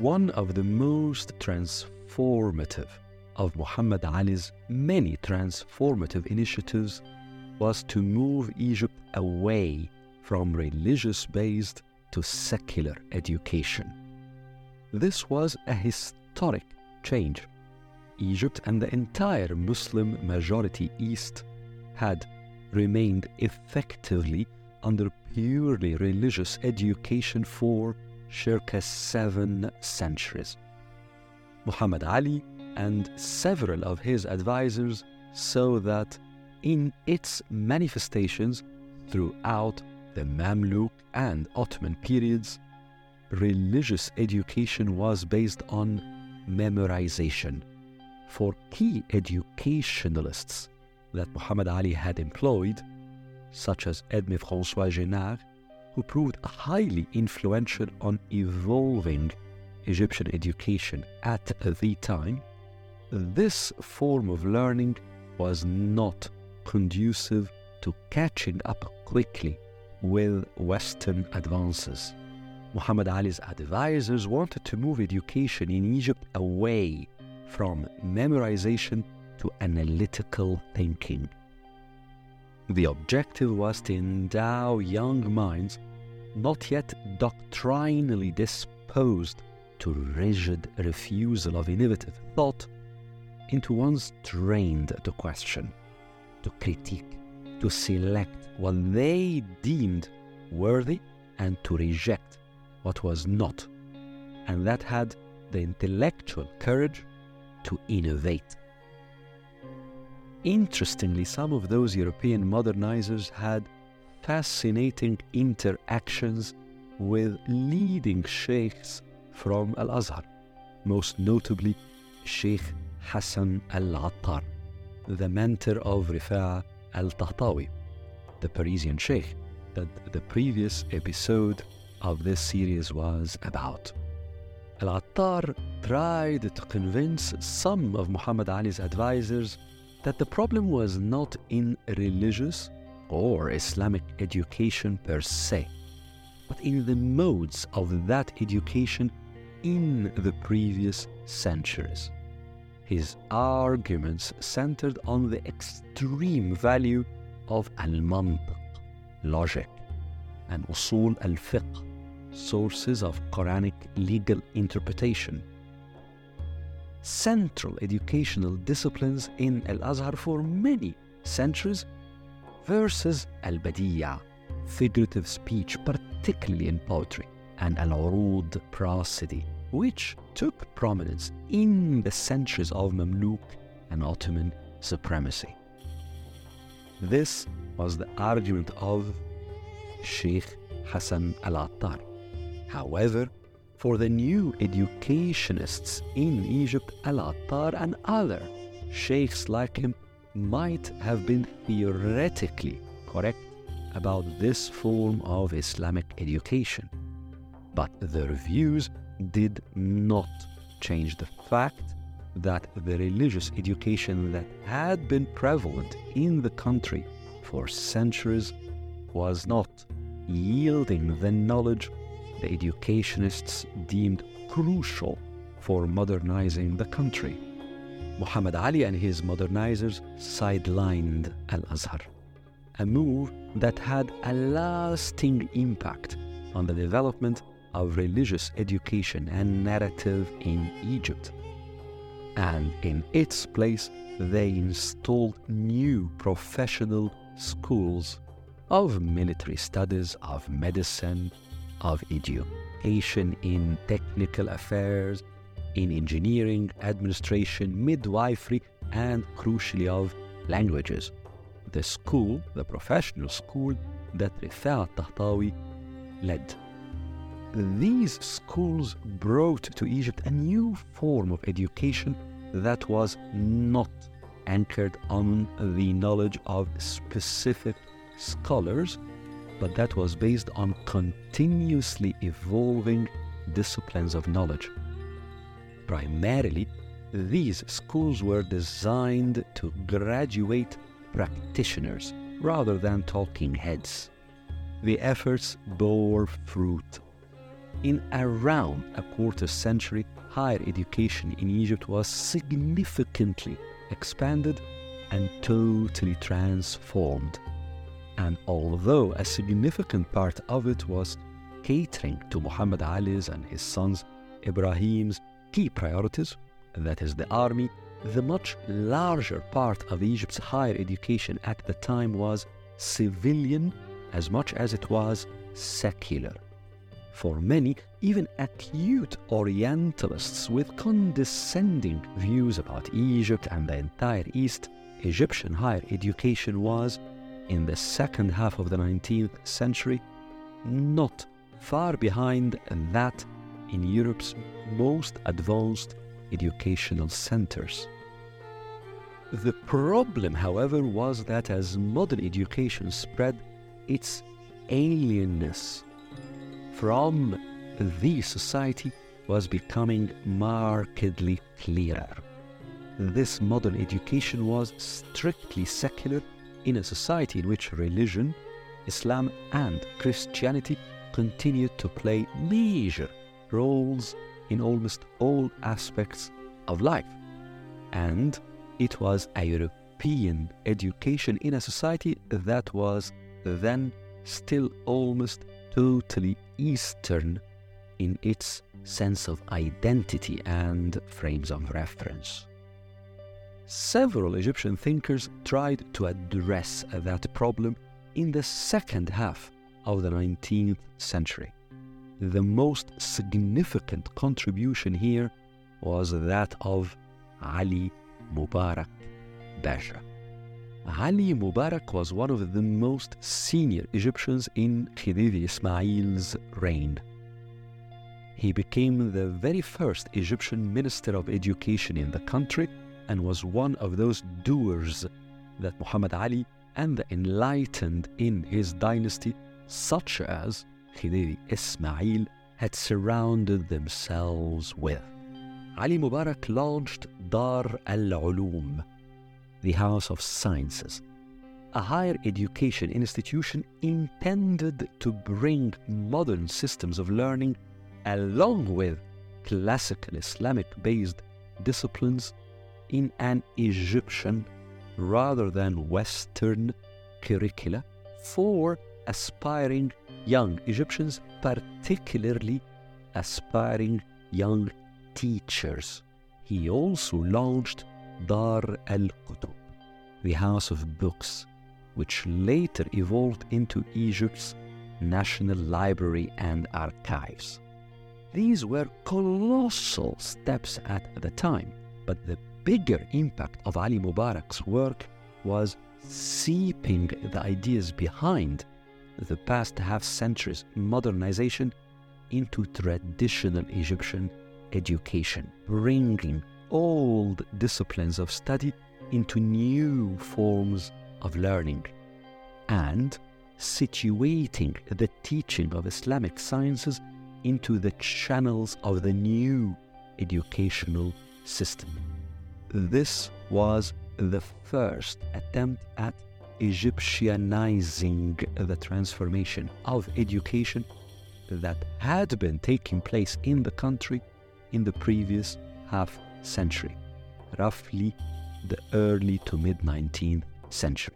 One of the most transformative of Muhammad Ali's many transformative initiatives was to move Egypt away from religious based to secular education. This was a historic change. Egypt and the entire Muslim majority East had remained effectively under purely religious education for circa seven centuries. Muhammad Ali and several of his advisors saw that in its manifestations throughout the Mamluk and Ottoman periods, religious education was based on memorization. For key educationalists that Muhammad Ali had employed, such as Edmé François Jomard, who proved highly influential on evolving Egyptian education at the time, this form of learning was not conducive to catching up quickly with Western advances. Muhammad Ali's advisors wanted to move education in Egypt away from memorization to analytical thinking. The objective was to endow young minds not yet doctrinally disposed to rigid refusal of innovative thought into ones trained to question, to critique, to select what they deemed worthy and to reject what was not, and that had the intellectual courage to innovate. Interestingly, some of those European modernizers had fascinating interactions with leading sheikhs from Al Azhar, most notably Sheikh Hassan Al Attar, the mentor of Rifa' Al Tahtawi, the Parisian sheikh that the previous episode of this series was about. Al Attar tried to convince some of Muhammad Ali's advisors that the problem was not in religious or Islamic education per se, but in the modes of that education in the previous centuries. His arguments centered on the extreme value of al-mantiq, logic, and usul al-fiqh, sources of Quranic legal interpretation. Central educational disciplines in Al-Azhar for many centuries versus al-badiya, figurative speech, particularly in poetry, and al-urud prosody, which took prominence in the centuries of Mamluk and Ottoman supremacy. This was the argument of Sheikh Hassan al-Attar. However, for the new educationists in Egypt, al-Attar and other sheikhs like him might have been theoretically correct about this form of Islamic education. But their views did not change the fact that the religious education that had been prevalent in the country for centuries was not yielding the knowledge the educationists deemed crucial for modernizing the country. Muhammad Ali and his modernizers sidelined Al Azhar, a move that had a lasting impact on the development of religious education and narrative in Egypt. And in its place, they installed new professional schools of military studies, of medicine, of education in technical affairs, in engineering, administration, midwifery, and crucially of languages. The school, the professional school that Rifa' Tahtawi led. These schools brought to Egypt a new form of education that was not anchored on the knowledge of specific scholars, but that was based on continuously evolving disciplines of knowledge. Primarily, these schools were designed to graduate practitioners rather than talking heads. The efforts bore fruit. in around a quarter century, higher education in Egypt was significantly expanded and totally transformed. And although a significant part of it was catering to Muhammad Ali's and his sons Ibrahim's key priorities, that is, the army, the much larger part of Egypt's higher education at the time was civilian as much as it was secular. For many, even acute Orientalists with condescending views about Egypt and the entire East, Egyptian higher education was, in the second half of the 19th century, not far behind that in Europe's most advanced educational centers. The problem, however, was that as modern education spread, its alienness from the society was becoming markedly clearer. This modern education was strictly secular in a society in which religion, Islam, and Christianity continued to play major roles in almost all aspects of life. And it was a European education in a society that was then still almost totally Eastern in its sense of identity and frames of reference. Several Egyptian thinkers tried to address that problem in the second half of the 19th century. The most significant contribution here was that of Ali Mubarak Basha. Ali Mubarak was one of the most senior Egyptians in Khedive Ismail's reign. He became the very first Egyptian Minister of Education in the country and was one of those doers that Muhammad Ali and the enlightened in his dynasty, such as Ismail, had surrounded themselves with. Ali Mubarak launched Dar al Ulum, the House of Sciences, a higher education institution intended to bring modern systems of learning along with classical Islamic based disciplines in an Egyptian rather than Western curricula for aspiring young Egyptians, particularly aspiring young teachers. He also launched Dar al Kutub, the House of Books, which later evolved into Egypt's National Library and Archives. These were colossal steps at the time, but the bigger impact of Ali Mubarak's work was seeping the ideas behind the past half century's modernization into traditional Egyptian education, bringing old disciplines of study into new forms of learning, and situating the teaching of Islamic sciences into the channels of the new educational system. This was the first attempt at Egyptianizing the transformation of education that had been taking place in the country in the previous half century, roughly the early to mid 19th century.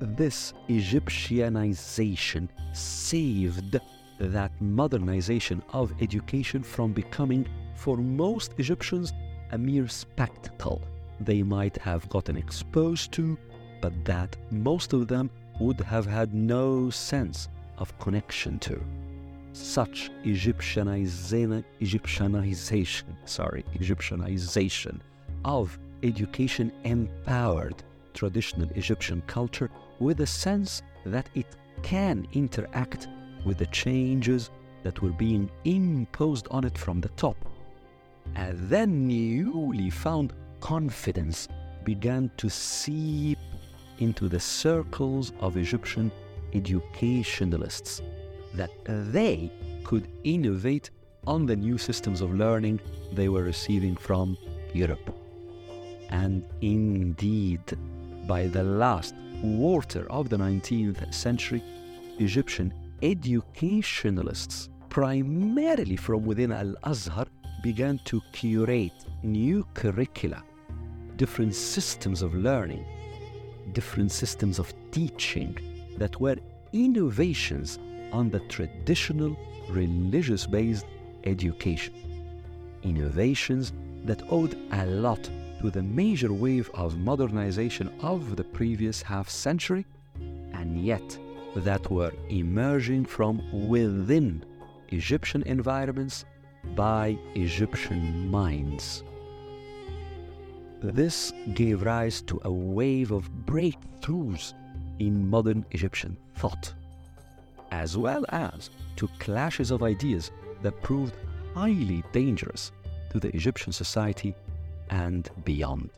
This Egyptianization saved that modernization of education from becoming, for most Egyptians, a mere spectacle they might have gotten exposed to, but that most of them would have had no sense of connection to such Egyptianization, Egyptianization, sorry, Egyptianization of education empowered traditional Egyptian culture with a sense that it can interact with the changes that were being imposed on it from the top. And then newly found confidence began to seep into the circles of Egyptian educationalists that they could innovate on the new systems of learning they were receiving from Europe. And indeed, by the last quarter of the 19th century, Egyptian educationalists primarily from within Al Azhar, began to curate new curricula, different systems of learning, different systems of teaching that were innovations on the traditional religious based education. Innovations that owed a lot to the major wave of modernization of the previous half century, and yet that were emerging from within Egyptian environments by Egyptian minds. This gave rise to a wave of breakthroughs in modern Egyptian thought, as well as to clashes of ideas that proved highly dangerous to the Egyptian society and beyond.